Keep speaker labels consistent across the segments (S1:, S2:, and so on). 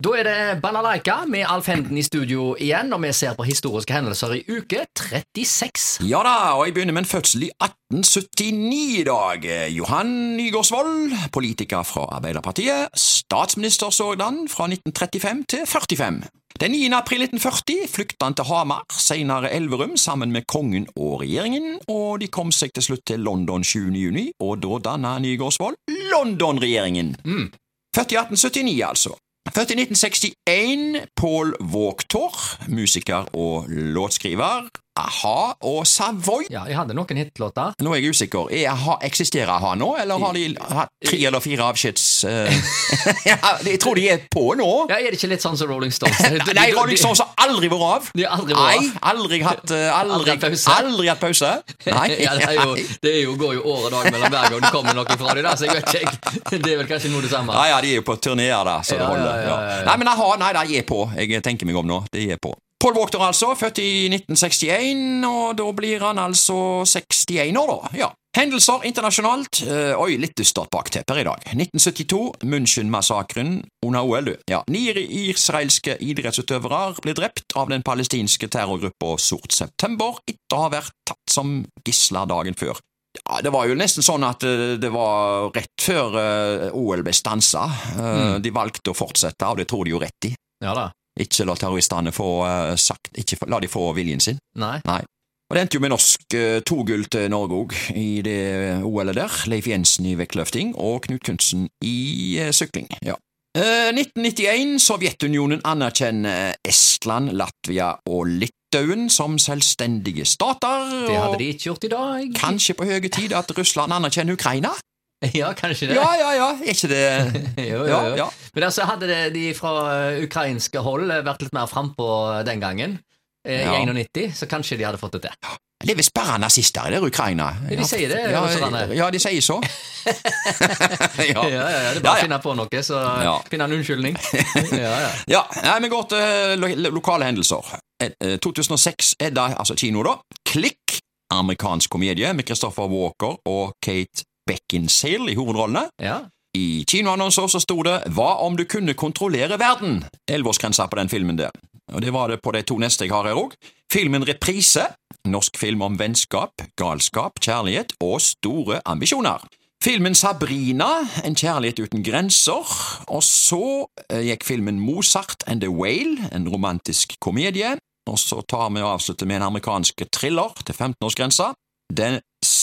S1: Da er det Balalaika med Alf Henden i studio igjen, og vi ser på historiske hendelser i uke 36.
S2: Ja da, og jeg begynner med en fødsel i 1879 i dag. Johan Nygaardsvold, politiker fra Arbeiderpartiet, statsminister sådan fra 1935 til 45. Den 9. april 1940 flykta han til Hamar, senere Elverum, sammen med kongen og regjeringen, og de kom seg til slutt til London 7. juni, og da danna Nygaardsvold London-regjeringen.
S1: Mm.
S2: Født i 1879, altså. Født i 1961, Paul Waaktor, musiker og låtskriver. A-ha og Savoy.
S1: Ja, jeg hadde noen hitlåter.
S2: Nå er jeg usikker. Er A-ha, eksisterer A-ha nå, eller har de hatt tre eller fire avskjeds... Uh... jeg tror de er på nå.
S1: Ja, Er det ikke litt sånn som Rolling Stones?
S2: Nei, Rolling Stones har aldri vært av.
S1: De har aldri vært av.
S2: Nei, aldri hatt eh,
S1: Aldri
S2: Aldri,
S1: hatt pause.
S2: aldri hatt pause. Nei.
S1: Ja, det, jo, det jo, går jo år og dag mellom hver gang det kommer noe fra dem, så jeg vet ikke. Det er vel kanskje noe det samme.
S2: Ja, ja, de er jo på turneer, da, så det holder. Nei, men aha, nei, de er på. Jeg tenker meg om nå. De er på. Paul Wachter, altså, født i 1961, og da blir han altså 61 år, da. Ja. Hendelser internasjonalt. Eh, oi, litt dystert bakteppe i dag. 1972, München-massakren under OL. du. Ja, Ni israelske idrettsutøvere ble drept av den palestinske terrorgruppa Sort September etter å ha vært tatt som gisler dagen før. Ja, Det var jo nesten sånn at eh, det var rett før eh, OL ble stansa. Mm. De valgte å fortsette, og det tror de jo rett i.
S1: Ja da.
S2: Ikke la terroristene få eh, sagt Ikke la de få viljen sin.
S1: Nei.
S2: Nei. Og Det endte jo med norsk eh, to gull til Norge òg i det OL-et der. Leif Jensen i vektløfting og Knut Kunsten i eh, sykling. Ja. Eh, 1991 Sovjetunionen anerkjenner Estland, Latvia og Litauen som selvstendige stater.
S1: Det hadde de ikke gjort i dag.
S2: Kanskje på høye tid at Russland anerkjenner Ukraina?
S1: Ja, kanskje det.
S2: Ja, ja, ja, er ikke det
S1: Jo, jo, jo.
S2: ja.
S1: Men altså hadde det, de fra eh, ukrainske hold eh, vært litt mer frampå den gangen, eh,
S2: Ja.
S1: i 91, så kanskje de hadde fått det til.
S2: Det er visst bare nazister i det Ukraina.
S1: Ja, de sier det,
S2: Ja, ja, de sier så.
S1: Ja, ja, ja, det er bare å finne på noe, så finne en unnskyldning. Ja, ja.
S2: Ja, nei, vi går til lo lo- lokale hendelser. Eh, eh, 2006 er det, altså kino da, Klikk, amerikansk komedie med Christopher Walker og Kate Beckinsale i hovedrollene.
S1: ja.
S2: I kinoannonser så sto det Hva om du kunne kontrollere verden? Elleveårsgrensa på den filmen der. Og det var det på de to neste jeg har her òg. Filmen Reprise. Norsk film om vennskap, galskap, kjærlighet og store ambisjoner. Filmen Sabrina, En kjærlighet uten grenser. Og så eh, gikk filmen Mozart and the Whale, en romantisk komedie. Og så tar vi og avslutter med en amerikansk thriller til 15-årsgrensa. The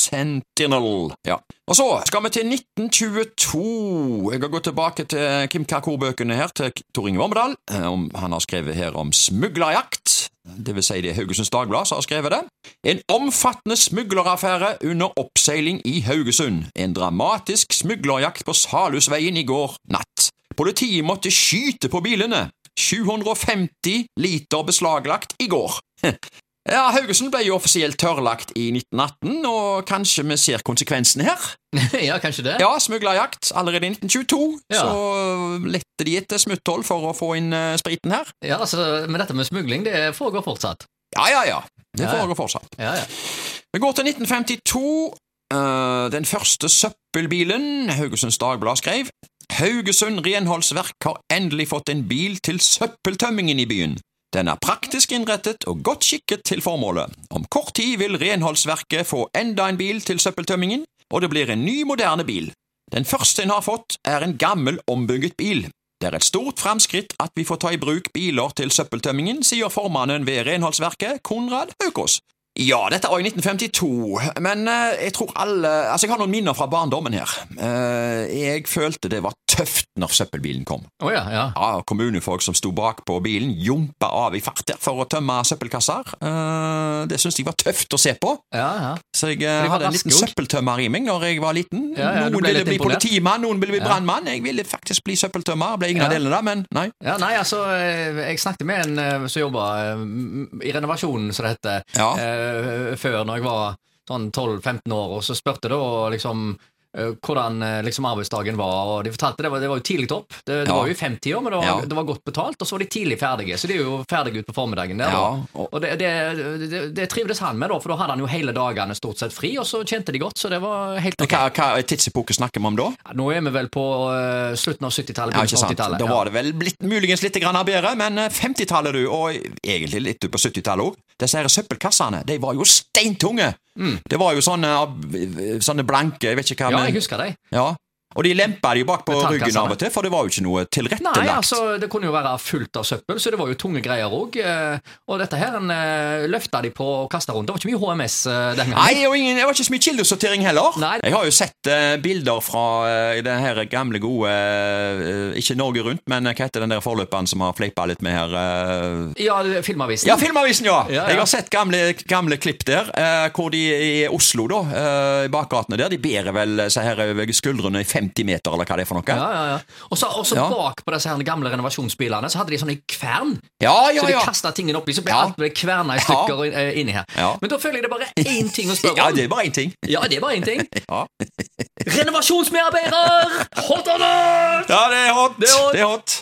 S2: Sentinel. Ja. Og så skal vi til 1922. Jeg har gått tilbake til Kim Kakor-bøkene her, til Tor Inge Vormedal. Eh, Han har skrevet her om smuglerjakt. Det vil si det er Haugesunds Dagblad som har skrevet det. En omfattende smugleraffære under oppseiling i Haugesund. En dramatisk smuglerjakt på Salhusveien i går natt. Politiet måtte skyte på bilene. 750 liter beslaglagt i går. Ja, Haugesund ble jo offisielt tørrlagt i 1918, og kanskje vi ser konsekvensene her.
S1: ja, kanskje det.
S2: Ja, smuglerjakt allerede i 1922,
S1: Ja.
S2: så lette de etter smutthold for å få inn uh, spriten her.
S1: Ja, altså, Men dette med smugling, det foregår fortsatt.
S2: Ja, ja, ja. Det
S1: Ja, ja.
S2: foregår fortsatt.
S1: Ja, ja.
S2: Vi går til 1952. Uh, den første søppelbilen Haugesunds Dagblad skrev. Haugesund renholdsverk har endelig fått en bil til søppeltømmingen i byen. Den er praktisk innrettet og godt skikket til formålet. Om kort tid vil renholdsverket få enda en bil til søppeltømmingen, og det blir en ny, moderne bil. Den første en har fått, er en gammel, ombygget bil. Det er et stort framskritt at vi får ta i bruk biler til søppeltømmingen, sier formannen ved renholdsverket, Konrad Haukås. Ja, dette var i 1952, men eh, jeg tror alle Altså, jeg har noen minner fra barndommen her. Eh, jeg følte det var tøft når søppelbilen kom.
S1: Oh, ja, ja.
S2: Ja, kommunefolk som sto bak på bilen, jumpa av i fart der for å tømme søppelkasser. Eh, det syntes jeg var tøft å se på,
S1: ja, ja.
S2: så jeg hadde en liten søppeltømmer i meg når jeg var liten.
S1: Ja,
S2: noen ville bli
S1: imponert.
S2: politimann, noen ville bli brannmann. Jeg ville faktisk bli søppeltømmer. Ble ingen av delene, da, men nei.
S1: Ja, nei, altså, Jeg snakket med en som jobba i renovasjonen, som det heter,
S2: Ja.
S1: Eh, før når jeg var sånn 12-15 år, og så spurte da liksom eh, hvordan eh, liksom arbeidsdagen var. og De fortalte det var, det var jo tidlig opp. Det, det
S2: Ja.
S1: var jo i femtida, men det var,
S2: Ja.
S1: det var godt betalt. Og så var de tidlig ferdige, så de er jo ferdige ut på formiddagen. der.
S2: Ja, og-
S1: og det, trivdes han med, da, for da hadde han jo hele dagene stort sett fri, og så tjente de godt, så det var helt okay.
S2: Hva, hva tidsepoke snakker vi om da?
S1: Ja, Nå er vi vel på uh, slutten av 70-tallet,
S2: Ja, ikke sant? Da var det vel blitt muligens litt grann bedre, men eh, 50-tallet du, og egentlig litt på 70-tallet òg, disse her søppelkassene, de var jo steintunge! Det var jo sånne, sånne blanke, jeg vet ikke hva
S1: Ja,
S2: men-
S1: jeg husker de.
S2: Ja. Og de lempa de bak på ryggen av og til, for det var jo ikke noe tilrettelagt.
S1: Nei, altså, det kunne jo være fullt av søppel, så det var jo tunge greier òg. Og dette her en, eh, løfta de på og kasta rundt. Det var ikke mye HMS eh, den gangen.
S2: Nei, og ingen, det var ikke så mye kildesortering heller.
S1: Nei.
S2: Jeg har jo sett uh, bilder fra uh, den her gamle, gode uh, Ikke Norge Rundt, men hva heter den der forløperen som har fleipa litt med her? eh?
S1: Ja, Filmavisen.
S2: ja, Filmavisen, ja!
S1: Ja, ja.
S2: Jeg har sett gamle, gamle klipp der, eh, hvor de i Oslo, da, eh, i bakgatene der, de bærer vel seg her over skuldrene i 50 meter, eller hva det er for noe.
S1: Ja, ja, ja. Og så også
S2: Ja.
S1: bak på disse her gamle renovasjonsbilene så hadde de sånne kvern.
S2: ja, ja.
S1: Så de
S2: ja.
S1: kasta tingene oppi, så ble
S2: Ja.
S1: alt ble kverna i stykker ja. inni her.
S2: Ja.
S1: Men da føler jeg det bare én ting å spørre
S2: Ja,
S1: om.
S2: det er bare én ting.
S1: Ja, det er bare én ting.
S2: Ja.
S1: Renovasjonsmedarbeider! Hot or not?
S2: ja, det er hot!
S1: Det er hot.
S2: Det er hot.